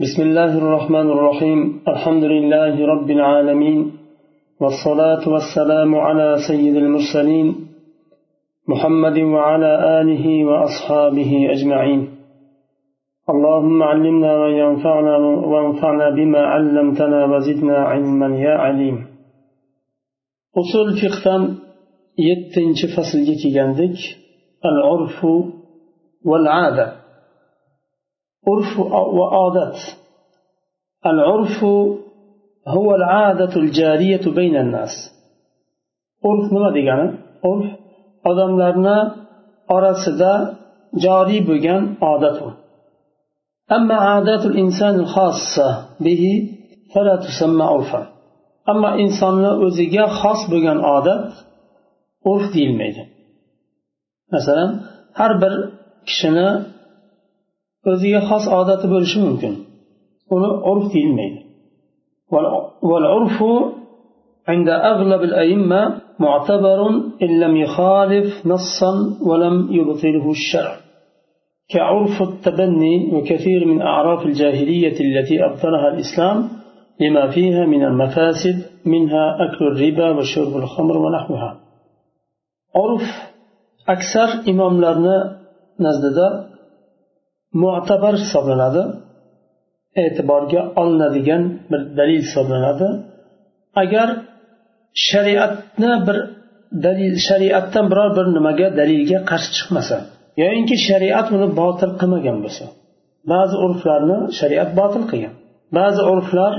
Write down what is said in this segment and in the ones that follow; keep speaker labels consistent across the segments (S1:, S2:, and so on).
S1: بسم الله الرحمن الرحيم الحمد لله رب العالمين والصلاة والسلام على سيد المرسلين محمد وعلى آله وأصحابه أجمعين اللهم علمنا ما ينفعنا وانفعنا بما علمتنا وزدنا علما يا عليم أصول فقه يتنج فصل كيغاندك العرف والعادة عرف وعادات العرف هو العادة الجارية بين الناس. عرف نما ديگانا عرف أدم آدملارنا أرسدا جاري بغان عادته أما عادات الإنسان الخاصة به فلا تسمى عرفا. أما إنسان أزيجا خاص بغان عادت عرف ديلميدي مثلا هر بر kishini o'ziga xos odati bo'lishi mumkin. Uni urf deyilmaydi. عند أغلب الأئمة معتبر إن لم يخالف نصا ولم يبطله الشرع كعرف التبني وكثير من أعراف الجاهلية التي أبطلها الإسلام لما فيها من المفاسد منها أكل الربا وشرب الخمر ونحوها عرف أكثر إمام لرنا نزددا mu'tabar hisoblanadi. E'tiborga olinadigan bir dalil hisoblanadi. Agar shariatni bir dalil shariatdan biror bir nimaga dalilga qarshi chiqmasa yoyinki shariat uni botil qilmagan bo'lsa ba'zi urflarni shariat botil qilgan. Ba'zi urflar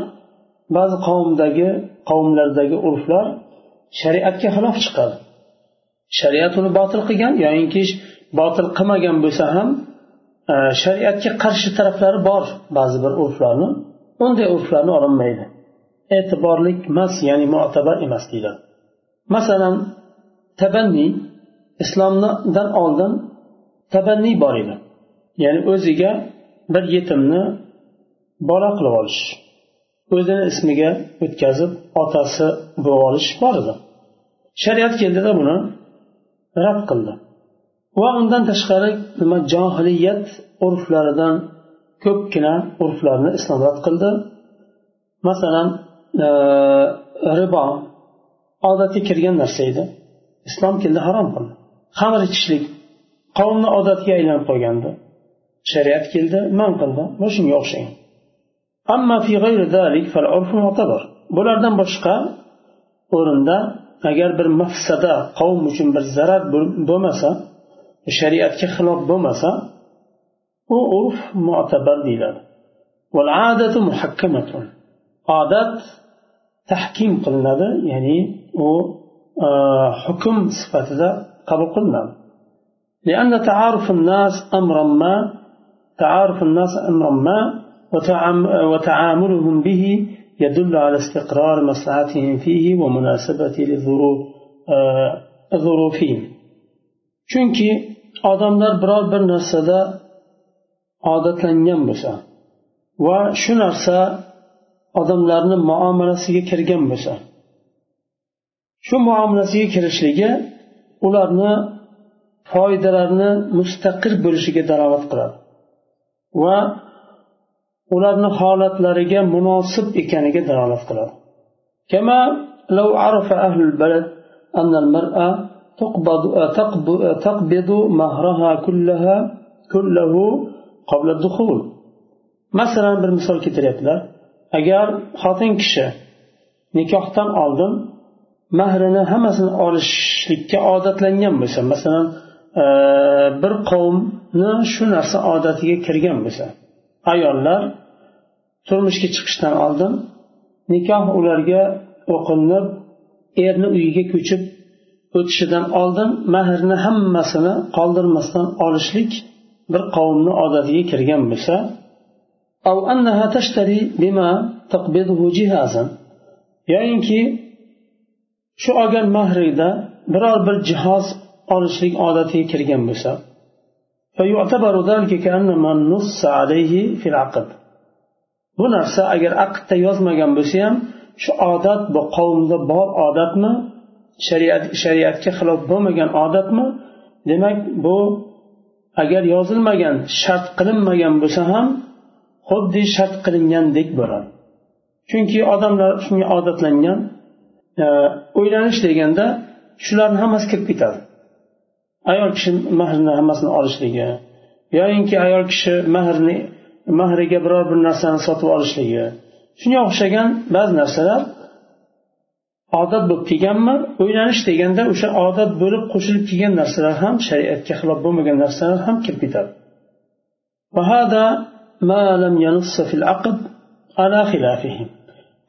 S1: ba'zi qavmdagi qavmlardagi urflar shariatga xilof chiqadi. Shariat uni botil qilgan yoyinki botil qilmagan bo'lsa ham shariatga qarshi taraflari bor ba'zi bir urflarni. Unday urflarni olinmaydi. E'tiborlik emas ya'ni mu'tabar emas deyiladi. Masalan tabanniy islomdan oldin tabanniy bor edi. Ya'ni o'ziga bir yetimni bola qilib olish o'zini ismiga o'tkazib otasi bo'lib olish bor edi. Shariat keldida buni rad qildi. Va undan tashqari nima johiliyat urflaridan ko'pgina urflarni islom rad qildi. Masalan e, ribo odatga kirgan narsa edi. Islom keldi harom qildi. Xamir ichishlik qavmni odatiga aylanib qolgandi shariat keldi man qildi va shunga o'xshagan bulardan boshqa o'rinda agar bir mafsada qavm uchun bir zarar bo'lmasa shariatga xilof bo'lmasa u urf mutabar deyiladi odat tahkim qilinadi ya'ni u hukm sifatida qabul qilinadi لأن تعارف الناس أمرا ما تعارف الناس أمرا ما وتعاملهم به يدل على استقرار مصلحتهم فيه ومناسبة للظروف آه chunki odamlar biror bir narsada odatlangan bo'lsa va shu narsa odamlarni muomalasiga kirgan bo'lsa shu muomalasiga kirishligi ularni foydalarni mustaqil bo'lishiga dalolat qiladi va ularni holatlariga munosib ekaniga dalolat qiladi كما لو عرف أهل البلد أن المرأة تقبض تقبض مهرها كلها كله قبل الدخول مثلا bir misol keltiryaptilar agar xotin kishi nikohdan oldin mahrini hammasini olishlikka odatlangan bo'lsa masalan bir qavmni shu narsa odatiga kirgan bo'lsa ayollar turmushga chiqishdan oldin nikoh ularga o'qinib erni uyiga ko'chib o'tishidan oldin mahrni hammasini qoldirmasdan olishlik bir qavmni odatiga kirgan bo'lsa yoyinki shu olgan mahrida biror bir jihoz olishlik odatiga kirgan bo'lsa bu narsa agar aqdda yozmagan bo'lsa ham shu odat bu qavmda bor odatmi? Shariat shariatga xilof bo'lmagan odatmi? Demak bu agar yozilmagan shart qilinmagan bo'lsa ham xuddi shart qilingandek bo'ladi. Chunki odamlar shunga odatlangan e, deganda shularni hammasi kirib ketadi. Ayol kishi mahrni hammasini olishligi yoyinki ayol kishi mahrni mahriga biror bir narsani sotib olishligi shunga o'xshagan ba'zi narsalar odat bo'lib kelganman uylanish deganda o'sha odat bo'lib qo'shilib kelgan narsalar ham shariatga xilof bo'lmagan narsalar ham kirib ketadi.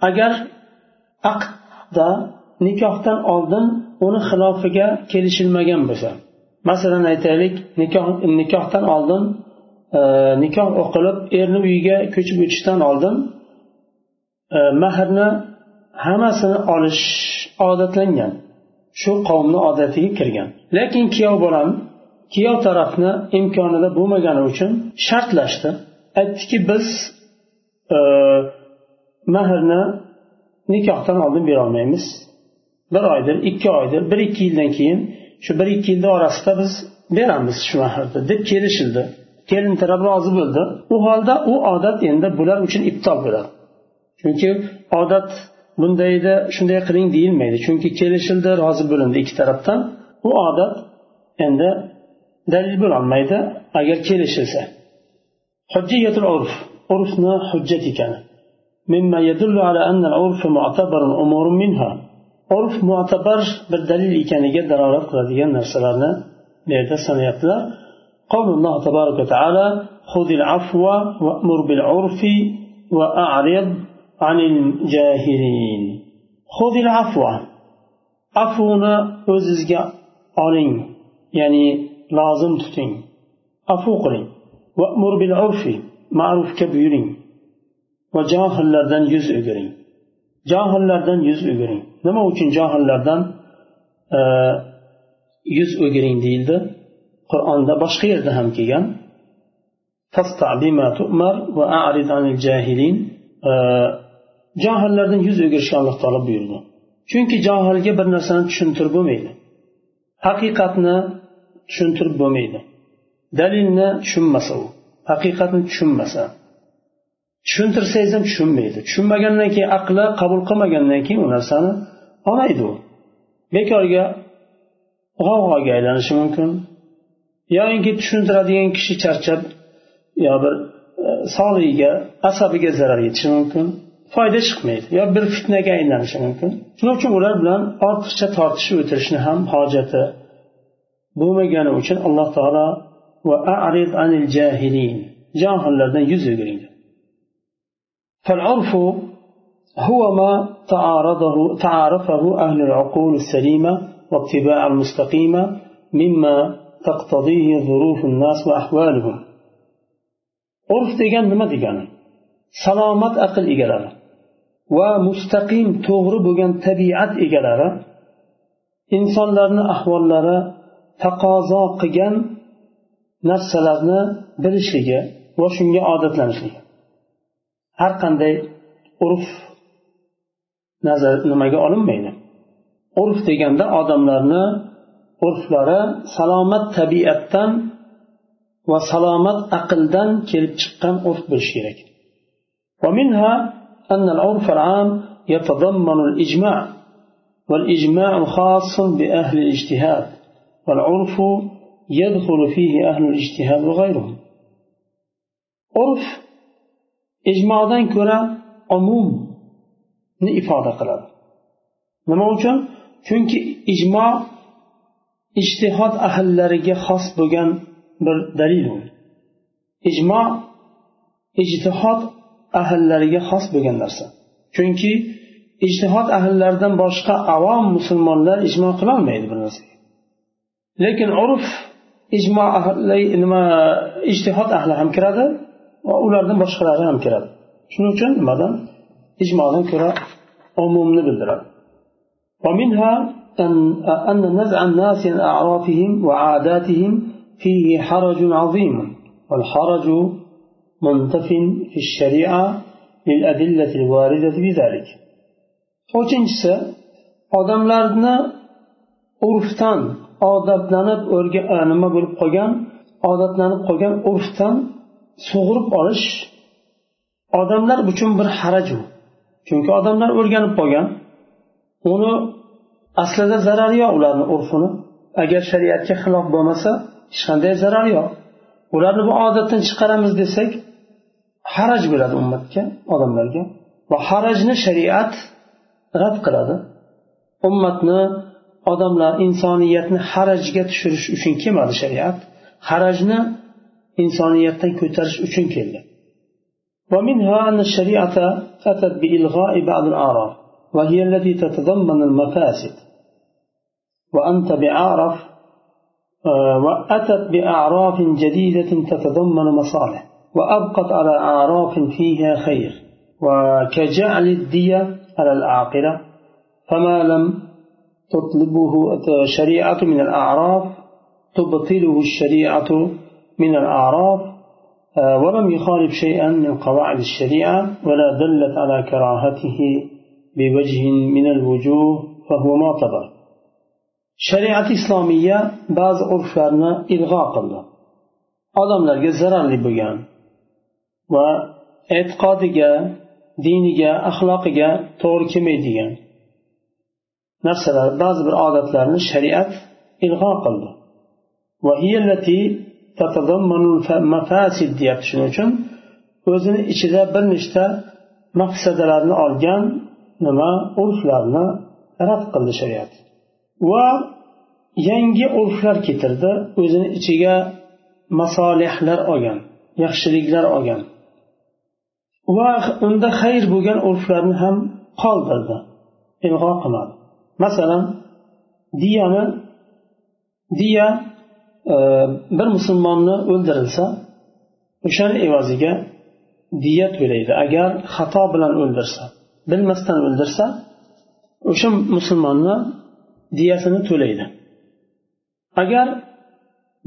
S1: Agar aqdda nikohdan oldin uni xilofiga kelishilmagan bo'lsa masalan aytaylik nikoh nikohdan oldin e, nikoh o'qilib erni uyiga ko'chib o'tishdan oldin e, mahrni hammasini olish odatlangan. Shu qavmni odatiga kirgan. Lekin kuyov bolam kuyov tarafni imkonida bo'lmagani uchun shartlashdi. Aytdiki biz e, mahrni nikohdan oldin berolmaymiz. Bir oydir ikki oydir bir ikki yildan keyin shu bir ikki yilni orasida biz beramiz shu mahrni deb kelishildi. Kelin taraf rozi bo'ldi. U holda u odat endi bular uchun iptol bo'ladi. Chunki odat bundayda shunday qiling deyilmaydi chunki kelishildi rozi bo'lindi ikki tarafdan bu odat endi dalil bo'lolmaydi agar kelishilsa hujjiyatul urf urfni hujjat ekani مما يدل على أن العرف معتبر أمور منها urf mo'tabar bir dalil ekaniga dalolat qiladigan narsalarni bu yerda sanayaptilar قول الله تبارك وتعالى خذ العفو وأمر بالعرف وأعرض عن الجاهلين خذ العفو afuni o'zizga oling ya'ni lozim tuting afu qiling vamur bil urfi ma'rufga buyuring va johillardan yuz o'giring johillardan yuz o'giring nima uchun johillardan e, yuz o'giring deyildi qur'onda boshqa yerda ham kelgan johillardan yuz o'girishga alloh taolo buyurdi. Chunki johilga bir narsani tushuntirib bo'lmaydi. Haqiqatni tushuntirib bo'lmaydi. Dalilni tushunmasa u haqiqatni tushunmasa. Tushuntirsangiz ham tushunmaydi. Tushunmagandan keyin aqli qabul qilmagandan keyin u narsani olmaydi u. Bekorga g'avg'oga aylanishi mumkin. Yoyinki tushuntiradigan kishi charchab yo bir e, sog'ligiga asabiga zarar yetishi mumkin. Foyda chiqmaydi yo bir fitnaga aylanishi mumkin shuning uchun ular bilan ortiqcha tortishib o'tirishni ham hojati bo'lmagani uchun alloh taolo johillardan yuz o'giring فالعرف هو ما تعارضه تعارفه أهل العقول السليمة واتباع المستقيمة مما تقتضيه ظروف الناس وأحوالهم عرف degan nima degani salomat aql egalari va mustaqim to'g'ri bo'lgan tabiat egalari insonlarni ahvollari taqozo qilgan narsalarni bilishligi va shunga odatlanishligi. Har qanday urf nazar nimaga olinmaydi? Urf deganda odamlarni urflari salomat tabiatdan va salomat aqldan kelib chiqqan urf bo'lishi kerak. Va minha أن العرف العام يتضمن الإجماع والإجماع خاص بأهل الاجتهاد والعرف يدخل فيه أهل الاجتهاد وغيرهم. عرف إجماع كرة عموم لإفادة قرار نما chunki إجماع اجتهاد أهل xos خاص bir dalil إجماع اجتهاد ahllariga xos bo'lgan narsa chunki ijtihod ahllaridan boshqa avom musulmonlar ijmo qilolmaydi bir narsaga lekin urf ijmo ahli nima ijtihod ahli ham kiradi va ulardan boshqalari ham kiradi shuning uchun nimadan ijmodan ko'ra umumni bildiradi ومنها أن أن نزع الناس عن أعرافهم وعاداتهم فيه حرج عظيم والحرج منتف في الشريعة للأدلة الواردة بذلك uchinchisi odamlarni urfdan odatlanib nima bo'lib qolgan odatlanib qolgan urfdan sug'urib olish odamlar uchun bir haraj u chunki odamlar o'rganib qolgan uni aslida zarari yo'q ularni urfini agar shariatga xilof bo'lmasa hech qanday zarari yo'q ularni bu odatdan chiqaramiz desak haraj bo'ladi ummatga odamlarga va harajni shariat rad qiladi ummatni odamlar insoniyatni harajga tushirish uchun kelmadi shariat harajni insoniyatdan ko'tarish uchun keldi ومنها أن الشريعة أتت بإلغاء بعض الأعراف وهي التي تتضمن المفاسد وأنت بعرف وأتت بأعراف جديدة تتضمن مصالح وأبقت على أعراف فيها خير وكجعل الدية على العاقلة فما لم تطلبه شريعة من الأعراف تبطله الشريعة من الأعراف ولم يخالف شيئا من قواعد الشريعة ولا دلت على كراهته بوجه من الوجوه فهو معتبر. shariat islomiya ba'zi urflarni ilg'o qildi odamlarga zararli bo'lgan va e'tiqodiga diniga axloqiga to'g'ri kelmaydigan narsalar ba'zi bir odatlarni shariat ilg'o qildi. Deyapti shuning uchun. O'zini ichida bir nechta maqsadalarni olgan nima? Urflarni rad qildi shariat. Va yangi urflar keltirdi o'zini ichiga masolihlar olgan yaxshiliklar olgan. Va unda xayr bo'lgan urflarni ham qoldirdi. Ilg'o qilmadi masalan diyani diya e, bir musulmonni o'ldirilsa o'shani evaziga diya to'laydi. Agar xato bilan o'ldirsa bilmasdan o'ldirsa o'sha musulmonni diyasini to'laydi. Agar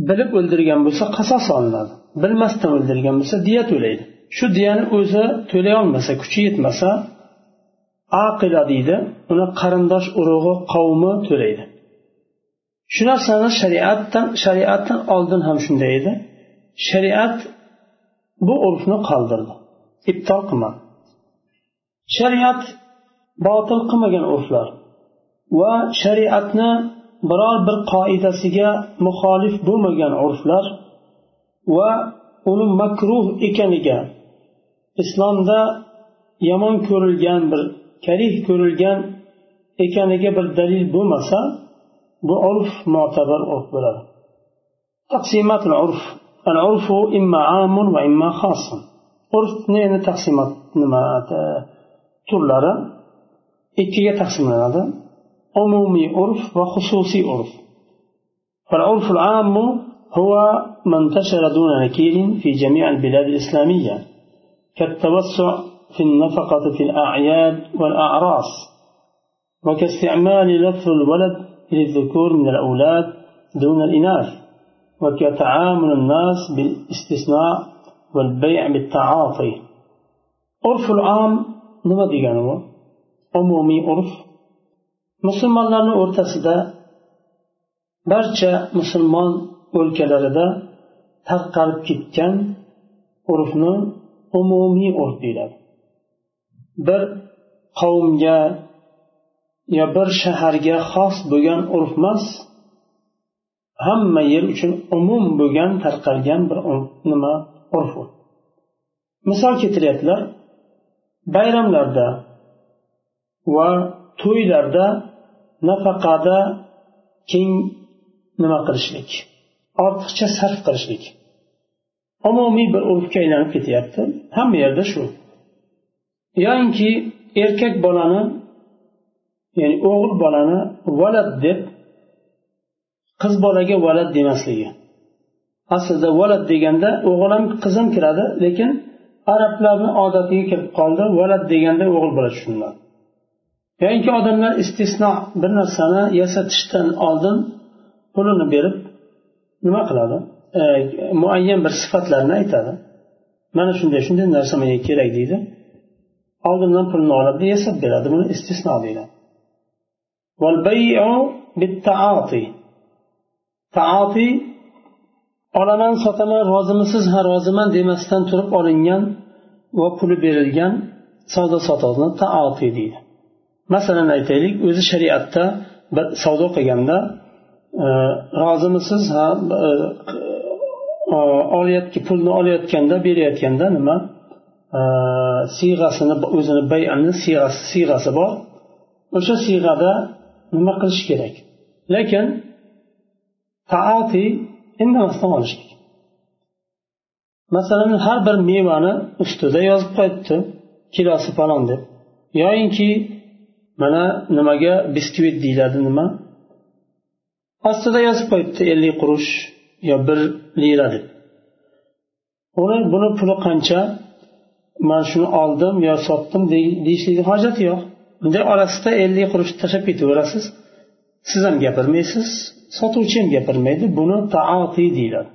S1: bilib o'ldirgan bo'lsa qasos olinadi. Bilmasdan o'ldirgan bo'lsa diya to'laydi. Shu diyani o'zi to'lay olmasa kuchi yetmasa aqila deydi uni qarindosh urug'i qavmi to'laydi. Shu narsani shariatdan shariatdan oldin ham shunday edi. Shariat bu urfni qoldirdi. Ibtol qilmadi. Shariat botil qilmagan urflar va shariatni biror bir qoidasiga muxolif bo'lmagan urflar va uni makruh ekaniga islomda yomon ko'rilgan bir karih ko'rilgan ekaniga bir dalil bo'lmasa bu urf mo'tabar urf bo'ladi taqsimat urf العرف إما عام وإما خاص urfni endi taqsimot nima turlari ikkiga taqsimlanadi umumiy urf va xususiy urf فالعرف العام هو ما انتشر دون نكير في جميع البلاد الإسلامية كالتوسع في النفقة في الأعياد والأعراس وكاستعمال لفظ الولد للذكور من الأولاد دون الإناث وكتعامل الناس بالاستثناء والبيع بالتعاطي. عرف العام nima degani bu umumiy urf musulmonlarni o'rtasida barcha musulmon o'lkalarida tarqalib ketgan urfni umumiy urf deyiladi bir qavmga yo bir shaharga xos bo'lgan urf emas hamma yer uchun umum bo'lgan tarqalgan bir nima urf misol keltiryaptilar bayramlarda va to'ylarda nafaqada keng nima qilishlik ortiqcha sarf qilishlik. Umumiy bir urfga aylanib ketyapti. Hamma yerda shu. Yoinki erkak bolani ya'ni o'g'il bolani valad deb qiz bolaga valad demasligi. Aslida valad deganda o'g'il ham qiz ham kiradi lekin arablarni odatiga kirib qoldi valad deganda o'g'il bola tushuniladi. Yoinki odamlar istisno bir narsani yasatishdan oldin pulini berib nima qiladi? E, muayyan bir sifatlarni aytadi. Mana shunday shunday narsa menga kerak deydi. Oldindan pulni oladi yasab beradi buni istisno deyiladi taoti olaman sotaman rozimisiz ha roziman demasdan turib olingan va puli berilgan savdo sotiqni taoti deydi. Masalan aytaylik o'zi shariatda bir savdo qilganda e, rozimisiz ha e, pulni olayotganda berayotganda nima? Siyg'asini o'zini bayani siyg'asi bor. O'sha siyg'ada nima qilish kerak? Lekin taati indamasdan olishlik. Masalan har bir mevani ustida yozib qo'yibdi. Kilosi falon deb. Yoyinki mana nimaga biskvit deyiladi nima? Ostida yozib qo'yibdi ellik qurush. Yo bir lira deb uni buni puli qancha man shuni oldim yo sotdim deyishlikni hojati yo'q bunday orasida ellik qurush tashlab ketaverasiz siz ham gapirmaysiz sotuvchi ham gapirmaydi buni taoti deyiladi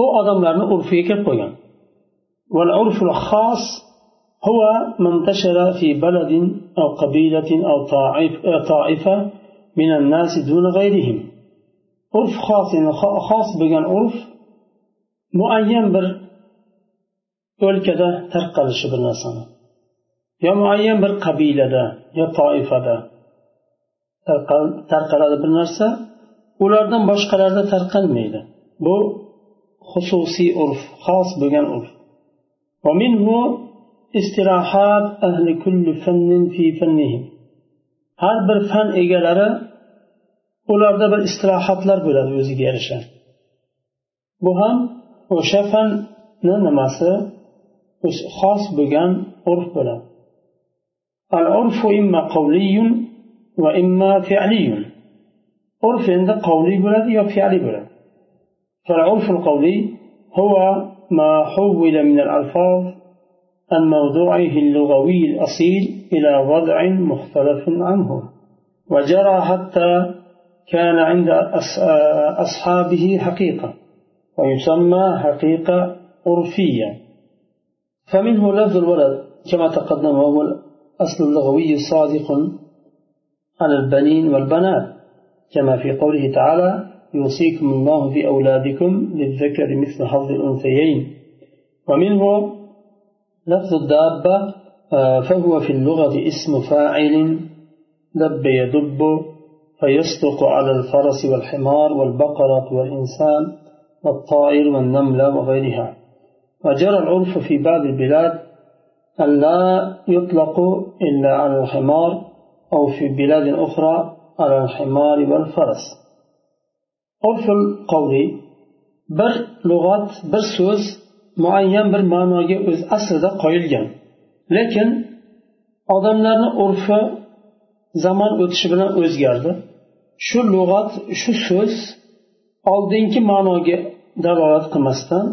S1: u odamlarni urfiga kirib qolgan هو ما انتشر في بلد أو قبيلة أو طائفة من الناس دون غيرهم urf xos ya'ni xos bo'lgan urf muayyan bir o'lkada tarqalishi bir narsani. Yo muayyan bir qabilada yo toifada tarqaladi bir narsa ulardan boshqalarda tarqalmaydi bu xususiy urf xos bo'lgan urf. Har bir fan egalari ularda bir istirohatlar bo'ladi o'ziga yarasha bu ham o'sha fanni nimasi xos bo'lgan urf bo'ladi imma qavliyun va imma fi'liyun urf endi qavliy bo'ladi yo fi'liy bo'ladi فالعرف القولي هو ما حول من الألفاظ عن موضوعه اللغوي الأصيل إلى وضع مختلف عنه وجرى حتى كان عند أصحابه حقيقة ويسمى حقيقة عرفية فمنه لفظ الولد كما تقدم وهو الأصل اللغوي صادق على البنين والبنات. كما في قوله تعالى يوصيكم الله في أولادكم للذكر مثل حظ الأنثيين. ومنه لفظ الدابة فهو في اللغة اسم فاعل دب يدب فيصدق على الفرس والحمار والبقرة والإنسان والطائر والنملة وغيرها. وجرى العرف في بعض البلاد أن لا يطلق إلا على الحمار أو في بلاد أخرى على الحمار والفرس. عرف القولي bir lug'at bir so'z muayyan bir ma'noga o'z aslida qo'yilgan lekin odamlarni urfi zamon o'tishi bilan o'zgardi shu lug'at shu so'z oldingi ma'noga dalolat qilmasdan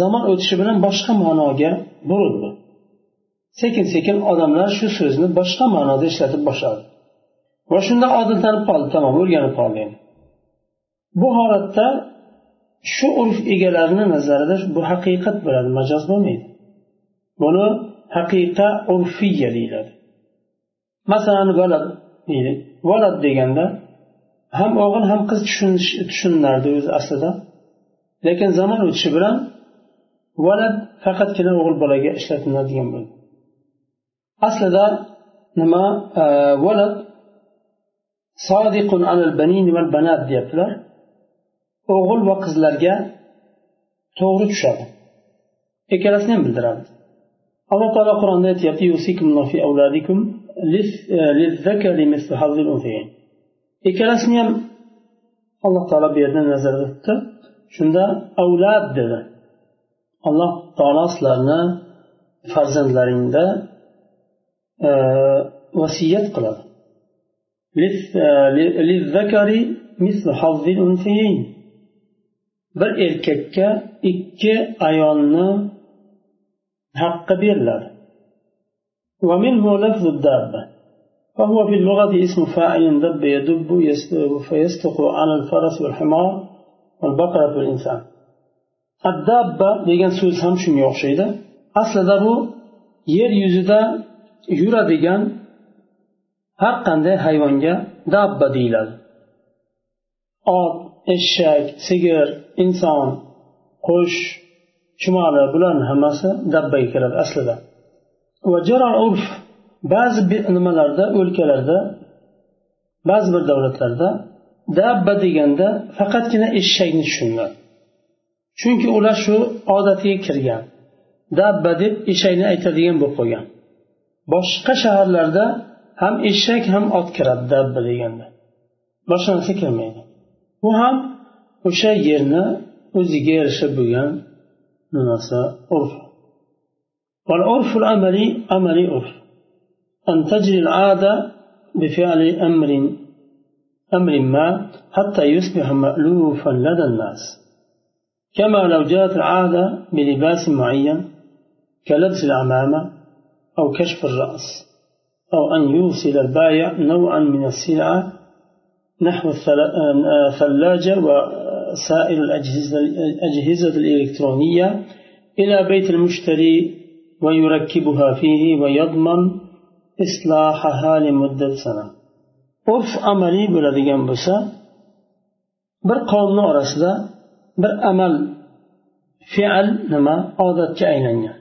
S1: zamon o'tishi bilan boshqa ma'noga burildi. Sekin sekin odamlar shu so'zni boshqa ma'noda ishlatib boshladi. Va shunda odatlanib qoldi. Tamom o'rganib qoldi bu holatda shu urf egalarini nazarida bu haqiqat bo'ladi majoz bo'lmaydi. Buni haqiqa urfiya deyiladi. Masalan valad deydi. Valad deganda ham o'g'il ham qiz tushunilardi o'zi aslida lekin zamon o'tishi bilan valad faqatgina o'g'il bolaga ishlatiladigan bo'ldi aslida nima valad sodiqun alal banin val banat deyaptilar o'g'il va qizlarga to'g'ri tushadi ikkalasini ham bildiradi alloh taolo qur'onda aytyapti ikkalasini ham alloh taolo bu yerda nazarda tutdi. Shunda avlad dedi. Alloh taolo sizlarni farzandlaringda e, vasiyat qiladi. E, Bir erkakka ikki ayolni haqqi beriladi. فهو في اللغة اسم فاعل دب يدب فيصدق على الفرس والحمار والبقرة والإنسان الدابة degan so'z ham shunga o'xshaydi aslida bu yer yuzida yuradigan har qanday hayvonga dabba deyiladi ot eshak sigir inson qush chumoli bularni hammasi dabbaga kiradi aslida urf ba'zi nimalarda o'lkalarda ba'zi bir davlatlarda dabba deganda faqatgina eshakni tushuniladi chunki ular shu odatiga kirgan. Dabba deb eshakni aytadigan bo'lib qolgan. Boshqa shaharlarda ham eshak ham ot kiradi dabba deganda. Boshqa narsa kirmaydi. Bu ham o'sha yerni o'ziga yarasha bo'lgan nimasi urf. Amaliy amaliy urf. أن تجري العادة بفعل أمر أمر ما حتى يصبح مألوفا لدى الناس. كما لو جاءت العادة بلباس معين كلبس العمامة أو كشف الرأس أو أن يوصل البائع نوعا من السلعة نحو الثلاجة وسائر الأجهزة, الأجهزة الإلكترونية إلى بيت المشتري ويركبها فيه ويضمن urf amaliy bo'ladigan bo'lsa bir qavmni orasida bir amal fe'al nima odatga aylangan.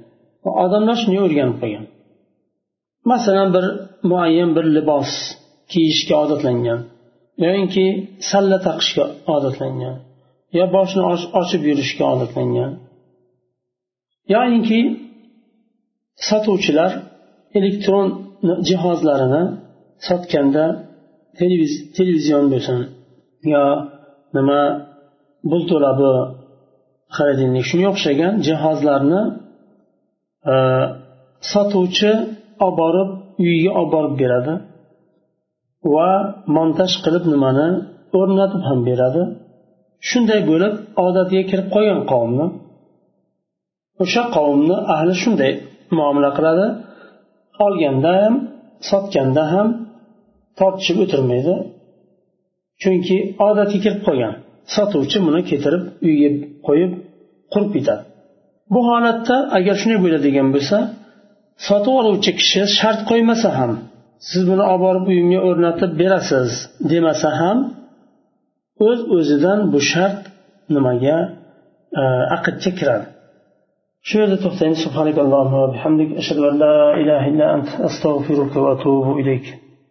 S1: Va odamlar shunga o'rganib qolgan masalan bir muayyan bir libos kiyishga odatlangan yoinki salla taqishga odatlangan yo boshni ochib yurishga odatlangan yoinki sotuvchilar elektron jihozlarini sotganda televizion bo'lsin yo nima bul xaridinlik shunga o'xshagan jihozlarni e, sotuvchi olib borib uyiga olib borib beradi va montaj qilib nimani o'rnatib ham beradi. Shunday bo'lib odatiga kirib qolgan qavmni o'sha qavmni ahli shunday muomala qiladi. Olganda ham sotganda ham tortishib o'tirmaydi. Chunki odatga kirib qolgan. Sotuvchi buni ketirib uyga qo'yib qurib ketadi bu holatda agar shunday bo'ladigan bo'lsa sotib oluvchi kishi shart qo'ymasa ham siz buni olib borib uyimga o'rnatib berasiz demasa ham o'z öz o'zidan bu shart nimaga e, aqdga kiradi. شو يرد سبحانك اللهم وبحمدك أشهد أن لا إله إلا أنت أستغفرك وأتوب إليك.